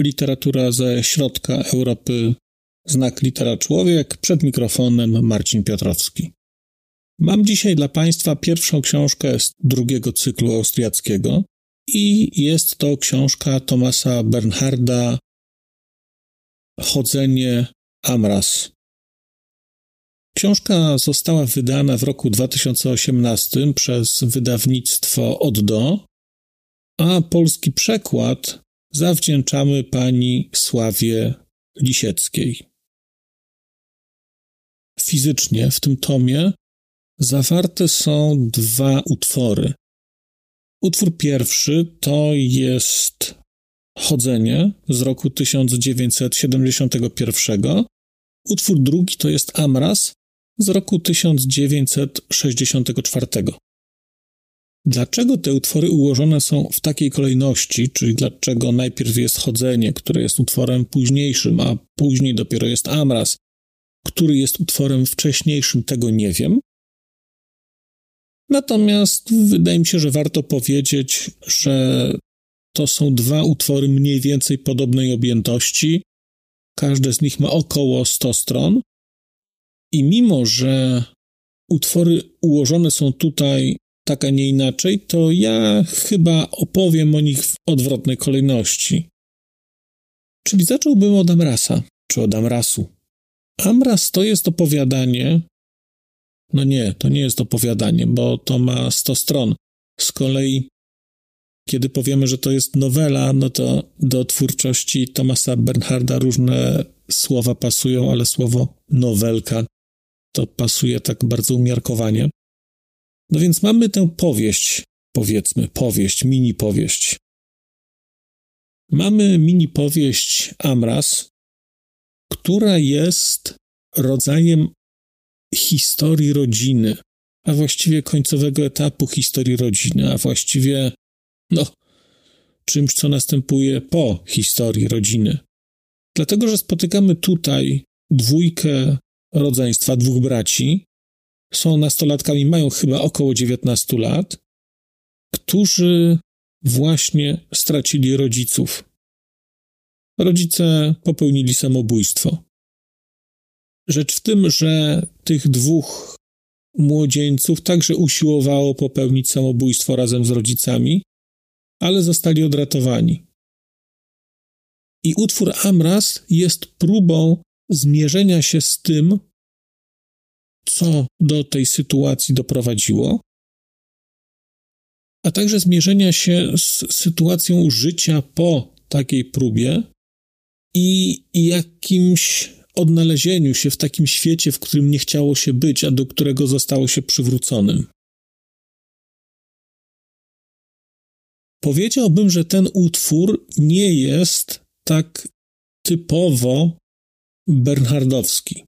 Literatura ze środka Europy. Znak litera człowiek. Przed mikrofonem Marcin Piotrowski. Mam dzisiaj dla Państwa pierwszą książkę z drugiego cyklu austriackiego i jest to książka Tomasa Bernharda Chodzenie Amras. Książka została wydana w roku 2018 przez wydawnictwo Oddo, a polski przekład zawdzięczamy pani Sławie Lisieckiej. Fizycznie w tym tomie zawarte są dwa utwory. Utwór pierwszy to jest Chodzenie z roku 1971. Utwór drugi to jest Amras z roku 1964. Dlaczego te utwory ułożone są w takiej kolejności, czyli dlaczego najpierw jest Chodzenie, które jest utworem późniejszym, a później dopiero jest Amras, który jest utworem wcześniejszym, tego nie wiem. Natomiast wydaje mi się, że warto powiedzieć, że to są dwa utwory mniej więcej podobnej objętości. Każde z nich ma około 100 stron. I mimo, że utwory ułożone są tutaj tak, a nie inaczej, to ja chyba opowiem o nich w odwrotnej kolejności. Czyli zacząłbym od Amrasa, czy od Amrasu. Amras to jest opowiadanie. No nie, to nie jest opowiadanie, bo to ma 100 stron. Z kolei, kiedy powiemy, że to jest nowela, no to do twórczości Tomasa Bernharda różne słowa pasują, ale słowo nowelka to pasuje tak bardzo umiarkowanie. No więc mamy tę powieść, powiedzmy, powieść, mini powieść. Mamy mini powieść Amras, która jest rodzajem historii rodziny, a właściwie końcowego etapu historii rodziny, a właściwie, no, czymś, co następuje po historii rodziny. Dlatego, że spotykamy tutaj dwójkę rodzeństwa, dwóch braci, są nastolatkami, mają chyba około 19 lat, którzy właśnie stracili rodziców. Rodzice popełnili samobójstwo. Rzecz w tym, że tych dwóch młodzieńców także usiłowało popełnić samobójstwo razem z rodzicami, ale zostali odratowani. I utwór Amras jest próbą zmierzenia się z tym, co do tej sytuacji doprowadziło, a także zmierzenia się z sytuacją życia po takiej próbie i jakimś odnalezieniu się w takim świecie, w którym nie chciało się być, a do którego zostało się przywróconym. Powiedziałbym, że ten utwór nie jest tak typowo bernhardowski.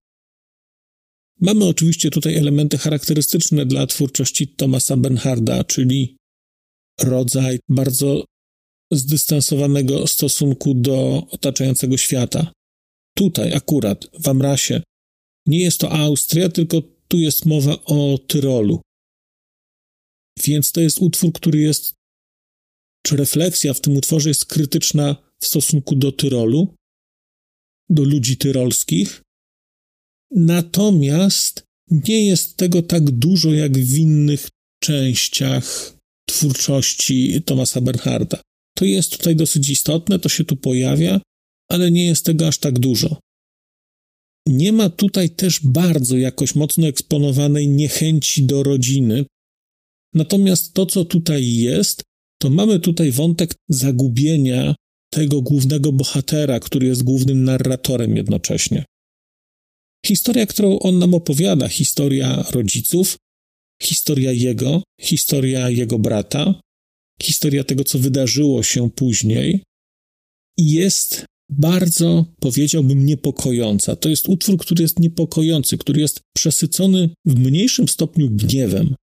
Mamy oczywiście tutaj elementy charakterystyczne dla twórczości Thomasa Bernharda, czyli rodzaj bardzo zdystansowanego stosunku do otaczającego świata. Tutaj akurat w Amrasie nie jest to Austria, tylko tu jest mowa o Tyrolu. Więc to jest utwór, który jest, czy refleksja w tym utworze jest krytyczna w stosunku do Tyrolu, do ludzi tyrolskich, Natomiast nie jest tego tak dużo jak w innych częściach twórczości Thomasa Bernharda. To jest tutaj dosyć istotne, to się tu pojawia, ale nie jest tego aż tak dużo. Nie ma tutaj też bardzo jakoś mocno eksponowanej niechęci do rodziny. Natomiast to, co tutaj jest, to mamy tutaj wątek zagubienia tego głównego bohatera, który jest głównym narratorem jednocześnie. Historia, którą on nam opowiada, historia rodziców, historia jego, historia jego brata, historia tego, co wydarzyło się później, jest bardzo, powiedziałbym, niepokojąca. To jest utwór, który jest niepokojący, który jest przesycony w mniejszym stopniu gniewem.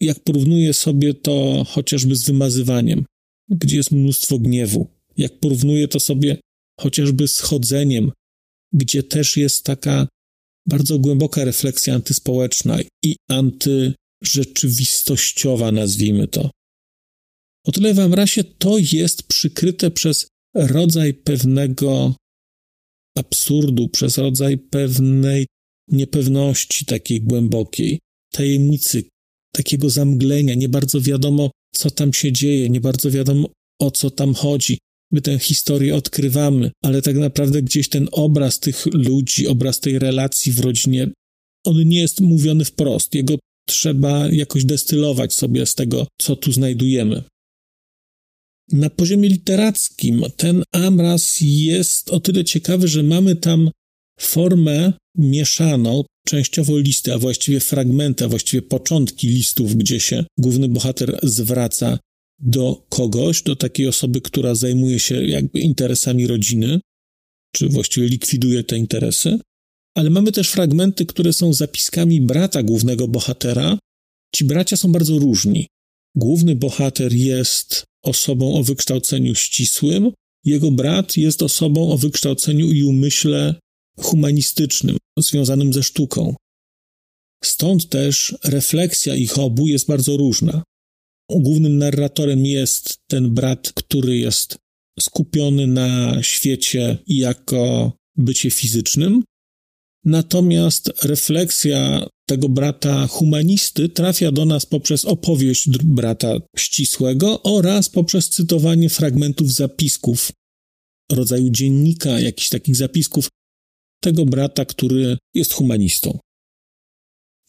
Jak porównuję sobie to chociażby z wymazywaniem, gdzie jest mnóstwo gniewu. Jak porównuję to sobie chociażby z chodzeniem, gdzie też jest taka bardzo głęboka refleksja antyspołeczna i antyrzeczywistościowa, nazwijmy to. O tyle w Amrasie to jest przykryte przez rodzaj pewnego absurdu, przez rodzaj pewnej niepewności takiej głębokiej, tajemnicy, takiego zamglenia. Nie bardzo wiadomo, co tam się dzieje, nie bardzo wiadomo, o co tam chodzi. My tę historię odkrywamy, ale tak naprawdę gdzieś ten obraz tych ludzi, obraz tej relacji w rodzinie, on nie jest mówiony wprost. Jego trzeba jakoś destylować sobie z tego, co tu znajdujemy. Na poziomie literackim ten Amras jest o tyle ciekawy, że mamy tam formę mieszaną, częściowo listy, a właściwie fragmenty, a właściwie początki listów, gdzie się główny bohater zwraca do kogoś, do takiej osoby, która zajmuje się jakby interesami rodziny, czy właściwie likwiduje te interesy. Ale mamy też fragmenty, które są zapiskami brata głównego bohatera. Ci bracia są bardzo różni. Główny bohater jest osobą o wykształceniu ścisłym, jego brat jest osobą o wykształceniu i umyśle humanistycznym, związanym ze sztuką. Stąd też refleksja ich obu jest bardzo różna. Głównym narratorem jest ten brat, który jest skupiony na świecie jako bycie fizycznym, natomiast refleksja tego brata humanisty trafia do nas poprzez opowieść brata ścisłego oraz poprzez cytowanie fragmentów zapisków, rodzaju dziennika, jakichś takich zapisków tego brata, który jest humanistą.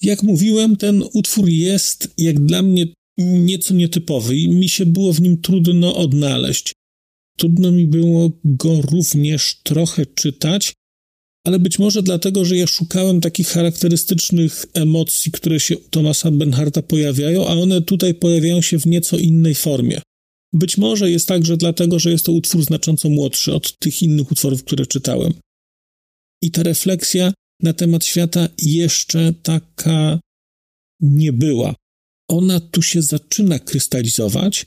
Jak mówiłem, ten utwór jest, jak dla mnie, nieco nietypowy i mi się było w nim trudno odnaleźć. Trudno mi było go również trochę czytać, ale być może dlatego, że ja szukałem takich charakterystycznych emocji, które się u Thomasa Benharta pojawiają, a one tutaj pojawiają się w nieco innej formie. Być może jest także dlatego, że jest to utwór znacząco młodszy od tych innych utworów, które czytałem. I ta refleksja na temat świata jeszcze taka nie była. Ona tu się zaczyna krystalizować,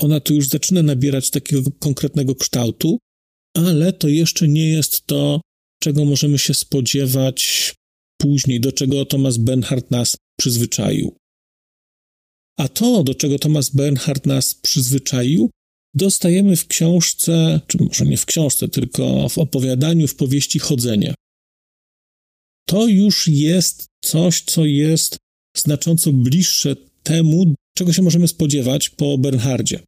ona tu już zaczyna nabierać takiego konkretnego kształtu, ale to jeszcze nie jest to, czego możemy się spodziewać później, do czego Thomas Bernhard nas przyzwyczaił. A to, do czego Thomas Bernhard nas przyzwyczaił, dostajemy w książce, czy może nie w książce, tylko w opowiadaniu, w powieści Chodzenie. To już jest coś, co jest znacząco bliższe temu, czego się możemy spodziewać po Bernhardzie.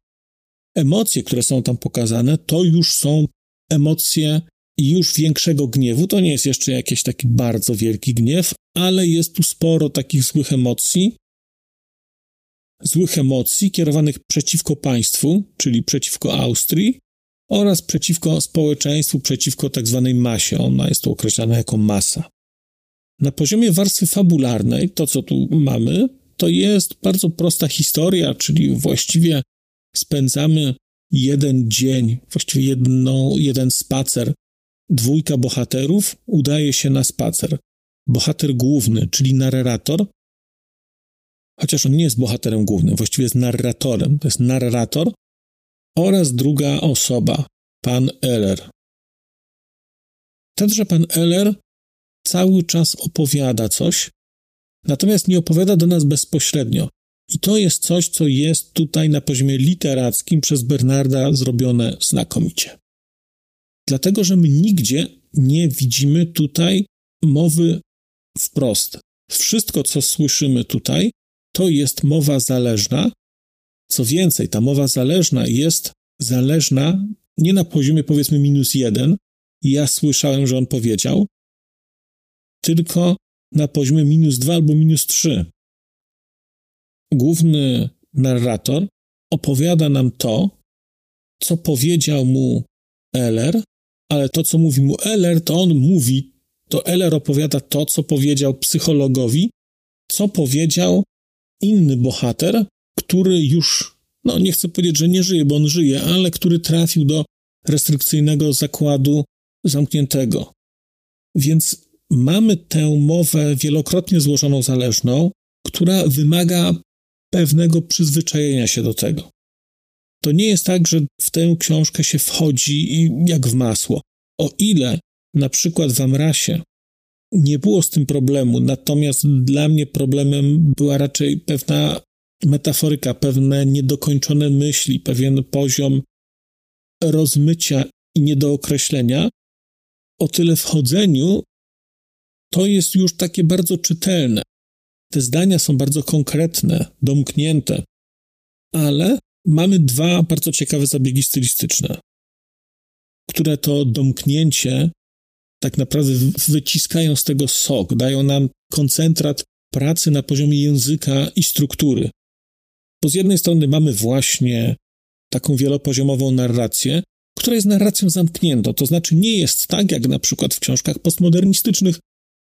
Emocje, które są tam pokazane, to już są emocje już większego gniewu. To nie jest jeszcze jakiś taki bardzo wielki gniew, ale jest tu sporo takich złych emocji. Złych emocji kierowanych przeciwko państwu, czyli przeciwko Austrii, oraz przeciwko społeczeństwu, przeciwko tak zwanej masie. Ona jest tu określana jako masa. Na poziomie warstwy fabularnej, to co tu mamy, to jest bardzo prosta historia, czyli właściwie spędzamy jeden dzień, właściwie jedną, jeden spacer dwójka bohaterów udaje się na spacer. Bohater główny, czyli narrator, chociaż on nie jest bohaterem głównym, właściwie jest narratorem, to jest narrator oraz druga osoba, pan Eller. Tenże pan Eller cały czas opowiada coś, natomiast nie opowiada do nas bezpośrednio. I to jest coś, co jest tutaj na poziomie literackim przez Bernarda zrobione znakomicie. Dlatego, że my nigdzie nie widzimy tutaj mowy wprost. Wszystko, co słyszymy tutaj, to jest mowa zależna. Co więcej, ta mowa zależna jest zależna nie na poziomie powiedzmy minus jeden, ja słyszałem, że on powiedział, tylko na poziomie minus dwa albo minus trzy. Główny narrator opowiada nam to, co powiedział mu Eller, ale to, co mówi mu Eller, to on mówi, to Eller opowiada to, co powiedział psychologowi, co powiedział inny bohater, który już, no nie chcę powiedzieć, że nie żyje, bo on żyje, ale który trafił do restrykcyjnego zakładu zamkniętego. Więc mamy tę mowę wielokrotnie złożoną zależną, która wymaga pewnego przyzwyczajenia się do tego. To nie jest tak, że w tę książkę się wchodzi jak w masło. O ile na przykład w Amrasie nie było z tym problemu, natomiast dla mnie problemem była raczej pewna metaforyka, pewne niedokończone myśli, pewien poziom rozmycia i niedookreślenia, o tyle w chodzeniu to jest już takie bardzo czytelne. Te zdania są bardzo konkretne, domknięte, ale mamy dwa bardzo ciekawe zabiegi stylistyczne, które to domknięcie tak naprawdę wyciskają z tego sok, dają nam koncentrat pracy na poziomie języka i struktury. Bo z jednej strony mamy właśnie taką wielopoziomową narrację, która jest narracją zamkniętą, to znaczy nie jest tak, jak na przykład w książkach postmodernistycznych,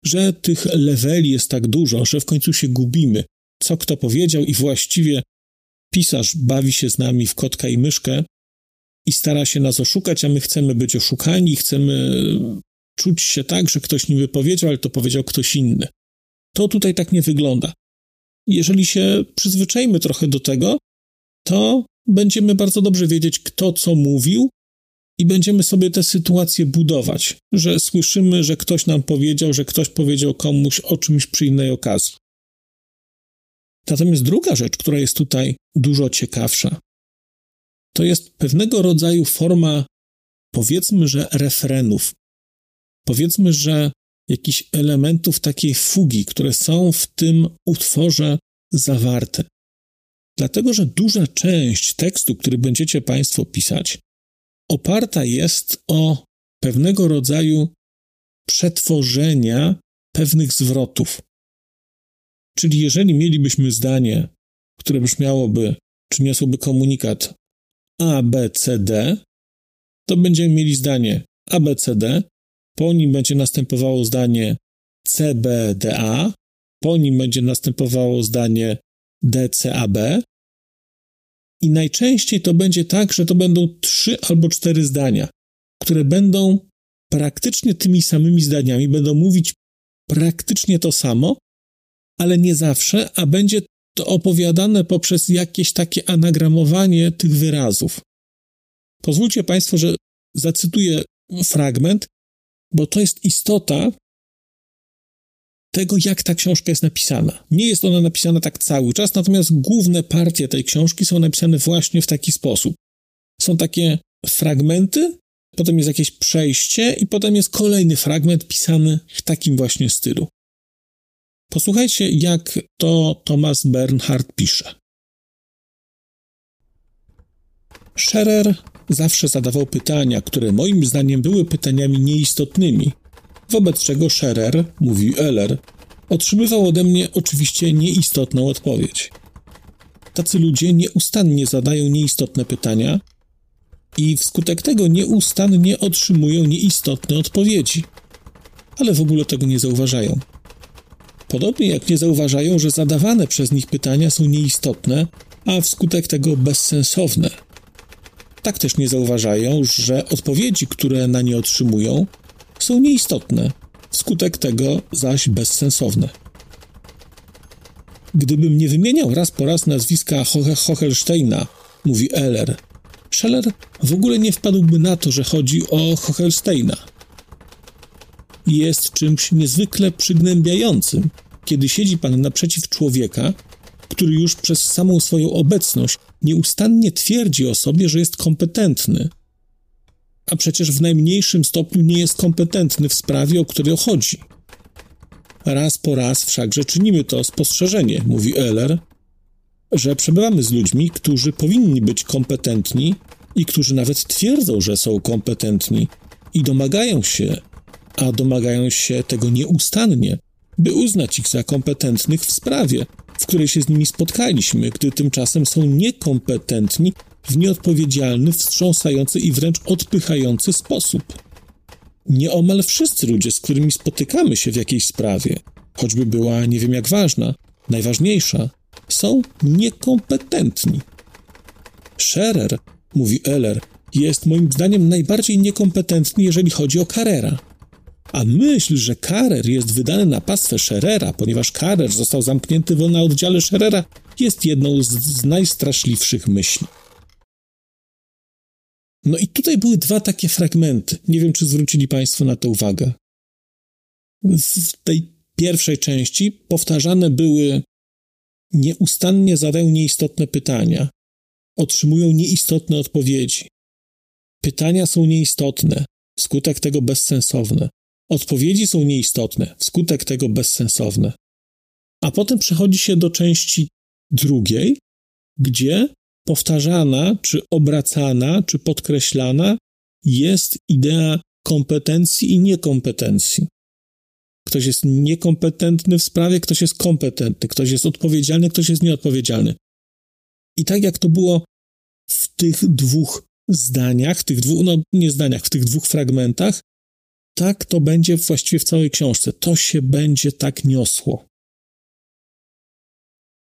że tych leveli jest tak dużo, że w końcu się gubimy, co kto powiedział i właściwie pisarz bawi się z nami w kotka i myszkę i stara się nas oszukać, a my chcemy być oszukani, chcemy czuć się tak, że ktoś niby powiedział, ale to powiedział ktoś inny. To tutaj tak nie wygląda. Jeżeli się przyzwyczajmy trochę do tego, to będziemy bardzo dobrze wiedzieć, kto co mówił i będziemy sobie te sytuacje budować, że słyszymy, że ktoś nam powiedział, że ktoś powiedział komuś o czymś przy innej okazji. Natomiast druga rzecz, która jest tutaj dużo ciekawsza, to jest pewnego rodzaju forma, powiedzmy, że refrenów. Powiedzmy, że jakichś elementów takiej fugi, które są w tym utworze zawarte. Dlatego, że duża część tekstu, który będziecie Państwo pisać, oparta jest o pewnego rodzaju przetworzenia pewnych zwrotów. Czyli jeżeli mielibyśmy zdanie, które brzmiałoby, czy niosłoby komunikat A, B, C, D, to będziemy mieli zdanie A, B, C, D, po nim będzie następowało zdanie C, B, D, A, po nim będzie następowało zdanie D, C, A, B, i najczęściej to będzie tak, że to będą trzy albo cztery zdania, które będą praktycznie tymi samymi zdaniami, będą mówić praktycznie to samo, ale nie zawsze, a będzie to opowiadane poprzez jakieś takie anagramowanie tych wyrazów. Pozwólcie Państwo, że zacytuję fragment, bo to jest istota tego, jak ta książka jest napisana. Nie jest ona napisana tak cały czas, natomiast główne partie tej książki są napisane właśnie w taki sposób. Są takie fragmenty, potem jest jakieś przejście i potem jest kolejny fragment pisany w takim właśnie stylu. Posłuchajcie, jak to Thomas Bernhard pisze. Scherer zawsze zadawał pytania, które moim zdaniem były pytaniami nieistotnymi, wobec czego Scherer, mówił Eller, otrzymywał ode mnie oczywiście nieistotną odpowiedź. Tacy ludzie nieustannie zadają nieistotne pytania i wskutek tego nieustannie otrzymują nieistotne odpowiedzi, ale w ogóle tego nie zauważają. Podobnie jak nie zauważają, że zadawane przez nich pytania są nieistotne, a wskutek tego bezsensowne. Tak też nie zauważają, że odpowiedzi, które na nie otrzymują, są nieistotne, wskutek tego zaś bezsensowne. Gdybym nie wymieniał raz po raz nazwiska Hochelsteina, mówi Eller, Scheller w ogóle nie wpadłby na to, że chodzi o Hochelsteina. Jest czymś niezwykle przygnębiającym, kiedy siedzi pan naprzeciw człowieka, który już przez samą swoją obecność nieustannie twierdzi o sobie, że jest kompetentny, a przecież w najmniejszym stopniu nie jest kompetentny w sprawie, o której chodzi. Raz po raz wszakże czynimy to spostrzeżenie, mówi Eller, że przebywamy z ludźmi, którzy powinni być kompetentni i którzy nawet twierdzą, że są kompetentni i domagają się, a domagają się tego nieustannie, by uznać ich za kompetentnych w sprawie, w której się z nimi spotkaliśmy, gdy tymczasem są niekompetentni w nieodpowiedzialny, wstrząsający i wręcz odpychający sposób. Nieomal wszyscy ludzie, z którymi spotykamy się w jakiejś sprawie, choćby była nie wiem jak ważna, najważniejsza, są niekompetentni. Scherer, mówi Eller, jest moim zdaniem najbardziej niekompetentny, jeżeli chodzi o Carrera. A myśl, że Carrer jest wydany na pastwę Scherera, ponieważ Carrer został zamknięty na oddziale Scherera, jest jedną z, z najstraszliwszych myśli. No i tutaj były dwa takie fragmenty. Nie wiem, czy zwrócili Państwo na to uwagę. W tej pierwszej części powtarzane były nieustannie zadają nieistotne pytania, otrzymują nieistotne odpowiedzi. Pytania są nieistotne, wskutek tego bezsensowne. Odpowiedzi są nieistotne, wskutek tego bezsensowne. A potem przechodzi się do części drugiej, gdzie powtarzana, czy obracana, czy podkreślana jest idea kompetencji i niekompetencji. Ktoś jest niekompetentny w sprawie, ktoś jest kompetentny, ktoś jest odpowiedzialny, ktoś jest nieodpowiedzialny. I tak jak to było w tych dwóch zdaniach, tych dwóch, no nie zdaniach, w tych dwóch fragmentach, tak to będzie właściwie w całej książce. To się będzie tak niosło.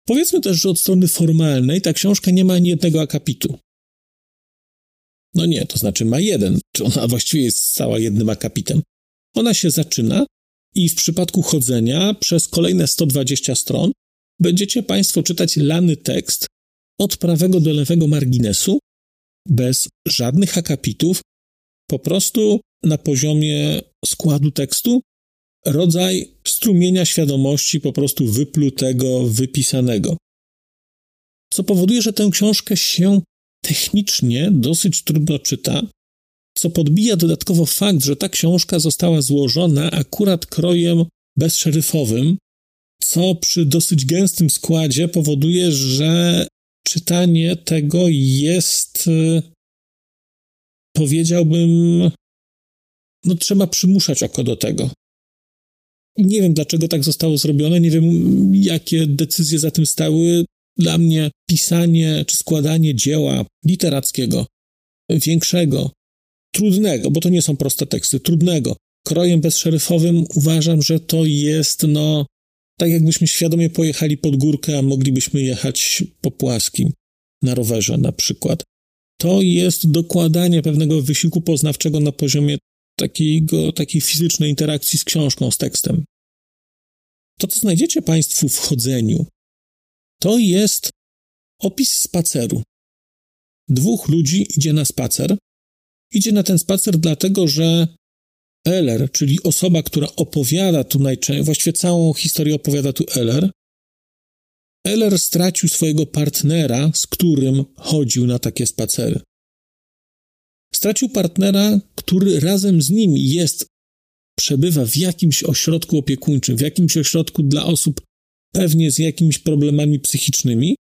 Powiedzmy też, że od strony formalnej ta książka nie ma ani jednego akapitu. No nie, to znaczy ma jeden, czy ona właściwie jest cała jednym akapitem. Ona się zaczyna i w przypadku chodzenia przez kolejne 120 stron będziecie Państwo czytać lany tekst od prawego do lewego marginesu, bez żadnych akapitów, po prostu na poziomie składu tekstu rodzaj strumienia świadomości po prostu wyplutego, wypisanego. Co powoduje, że tę książkę się technicznie dosyć trudno czyta, co podbija dodatkowo fakt, że ta książka została złożona akurat krojem bezszeryfowym, co przy dosyć gęstym składzie powoduje, że czytanie tego jest, y, powiedziałbym, no trzeba przymuszać oko do tego. Nie wiem, dlaczego tak zostało zrobione, nie wiem, jakie decyzje za tym stały. Dla mnie pisanie czy składanie dzieła literackiego, większego, trudnego, bo to nie są proste teksty, trudnego, krojem bezszeryfowym uważam, że to jest, no, tak jakbyśmy świadomie pojechali pod górkę, a moglibyśmy jechać po płaskim, na rowerze na przykład. To jest dokładanie pewnego wysiłku poznawczego na poziomie takiego, takiej fizycznej interakcji z książką, z tekstem. To, co znajdziecie Państwu w chodzeniu, to jest opis spaceru. Dwóch ludzi idzie na spacer. Idzie na ten spacer dlatego, że Eller, czyli osoba, która opowiada tu najczęściej, właściwie całą historię opowiada tu Eller, Eller stracił swojego partnera, z którym chodził na takie spacery. Stracił partnera, który razem z nim jest, przebywa w jakimś ośrodku opiekuńczym, w jakimś ośrodku dla osób pewnie z jakimiś problemami psychicznymi.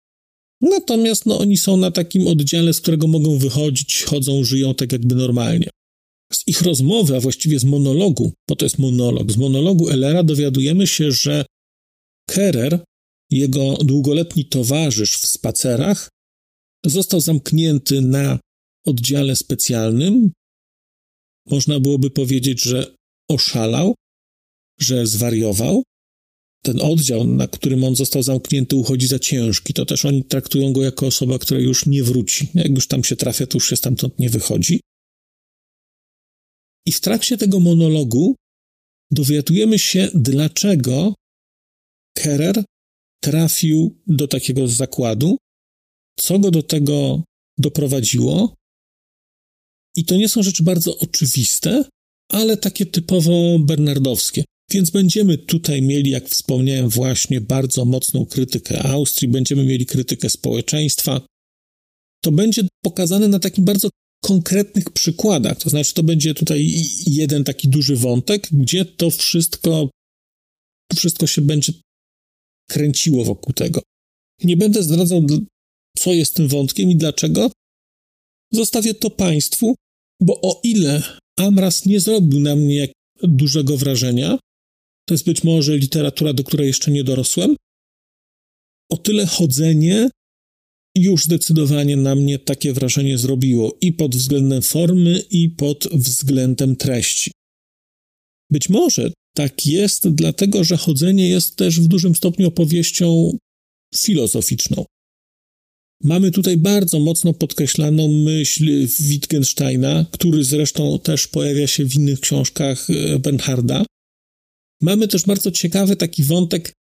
Natomiast no, oni są na takim oddziale, z którego mogą wychodzić, chodzą, żyją tak jakby normalnie. Z ich rozmowy, a właściwie z monologu, bo to jest monolog, z monologu Elera dowiadujemy się, że Kerer, jego długoletni towarzysz w spacerach, został zamknięty na oddziale specjalnym. Można byłoby powiedzieć, że oszalał, że zwariował. Ten oddział, na którym on został zamknięty, uchodzi za ciężki. To też oni traktują go jako osoba, która już nie wróci. Jak już tam się trafia, to już się stamtąd nie wychodzi. I w trakcie tego monologu dowiadujemy się, dlaczego Kerer trafił do takiego zakładu, co go do tego doprowadziło. I to nie są rzeczy bardzo oczywiste, ale takie typowo bernardowskie. Więc będziemy tutaj mieli, jak wspomniałem, właśnie bardzo mocną krytykę Austrii, będziemy mieli krytykę społeczeństwa. To będzie pokazane na takim bardzo konkretnych przykładach. To znaczy, to będzie tutaj jeden taki duży wątek, gdzie to wszystko, wszystko się będzie kręciło wokół tego. Nie będę zdradzał, co jest tym wątkiem i dlaczego. Zostawię to Państwu, bo o ile Amras nie zrobił na mnie dużego wrażenia, to jest być może literatura, do której jeszcze nie dorosłem, o tyle chodzenie już zdecydowanie na mnie takie wrażenie zrobiło i pod względem formy, i pod względem treści. Być może tak jest, dlatego że chodzenie jest też w dużym stopniu opowieścią filozoficzną. Mamy tutaj bardzo mocno podkreślaną myśl Wittgensteina, który zresztą też pojawia się w innych książkach e, Bernharda. Mamy też bardzo ciekawy taki wątek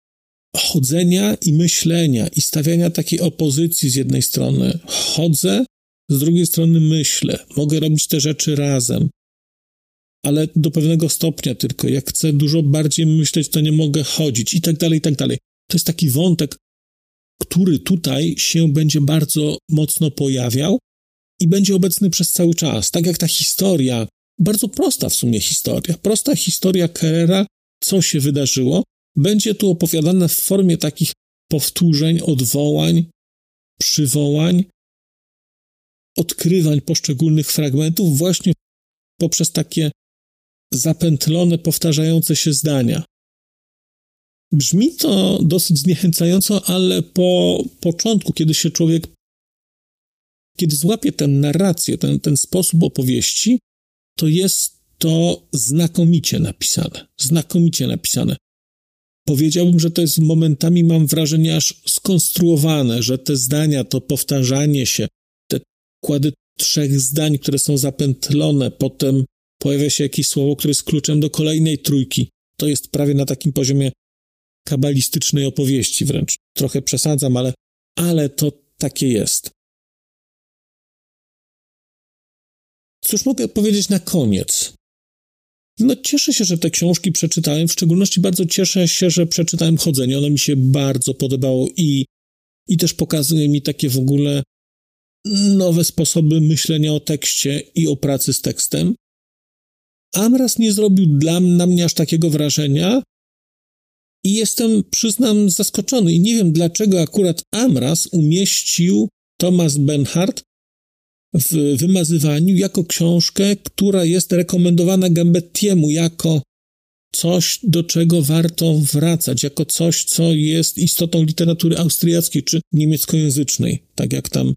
chodzenia i myślenia i stawiania takiej opozycji z jednej strony. Chodzę, z drugiej strony myślę. Mogę robić te rzeczy razem. Ale do pewnego stopnia tylko. Jak chcę dużo bardziej myśleć, to nie mogę chodzić i tak dalej, i tak dalej. To jest taki wątek, który tutaj się będzie bardzo mocno pojawiał i będzie obecny przez cały czas. Tak jak ta historia, bardzo prosta w sumie historia, prosta historia Kerrera, co się wydarzyło, będzie tu opowiadana w formie takich powtórzeń, odwołań, przywołań, odkrywań poszczególnych fragmentów, właśnie poprzez takie zapętlone, powtarzające się zdania. Brzmi to dosyć zniechęcająco, ale po początku, kiedy się człowiek, kiedy złapie tę narrację, ten, ten sposób opowieści, to jest to znakomicie napisane. Znakomicie napisane. Powiedziałbym, że to jest momentami, mam wrażenie, aż skonstruowane, że te zdania, to powtarzanie się, te kłady trzech zdań, które są zapętlone, potem pojawia się jakieś słowo, które jest kluczem do kolejnej trójki. To jest prawie na takim poziomie kabalistycznej opowieści wręcz. Trochę przesadzam, ale, ale to takie jest. Cóż mogę powiedzieć na koniec? No, cieszę się, że te książki przeczytałem. W szczególności bardzo cieszę się, że przeczytałem Chodzenie. Ono mi się bardzo podobało i, i też pokazuje mi takie w ogóle nowe sposoby myślenia o tekście i o pracy z tekstem. Amras nie zrobił dla na mnie aż takiego wrażenia, i jestem, przyznam, zaskoczony i nie wiem, dlaczego akurat Amras umieścił Thomas Benhart w wymazywaniu jako książkę, która jest rekomendowana Gambettiemu jako coś, do czego warto wracać, jako coś, co jest istotą literatury austriackiej czy niemieckojęzycznej, tak jak tam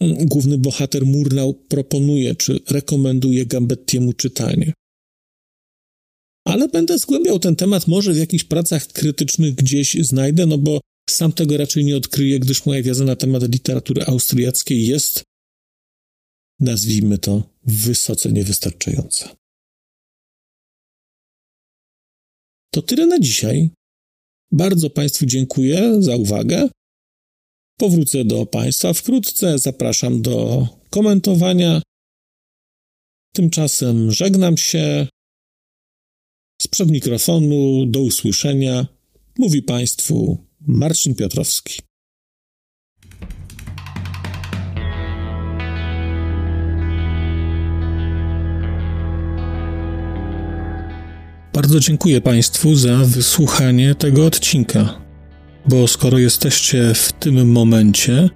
mm, główny bohater Murnau proponuje czy rekomenduje Gambettiemu czytanie ale będę zgłębiał ten temat, może w jakichś pracach krytycznych gdzieś znajdę, no bo sam tego raczej nie odkryję, gdyż moja wiedza na temat literatury austriackiej jest, nazwijmy to, wysoce niewystarczająca. To tyle na dzisiaj. Bardzo Państwu dziękuję za uwagę. Powrócę do Państwa wkrótce. Zapraszam do komentowania. Tymczasem żegnam się. Sprzed mikrofonu do usłyszenia mówi Państwu Marcin Piotrowski. Bardzo dziękuję Państwu za wysłuchanie tego odcinka, bo skoro jesteście w tym momencie,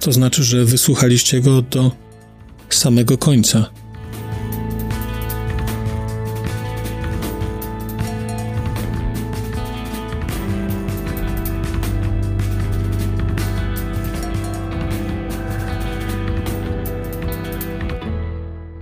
to znaczy, że wysłuchaliście go do samego końca.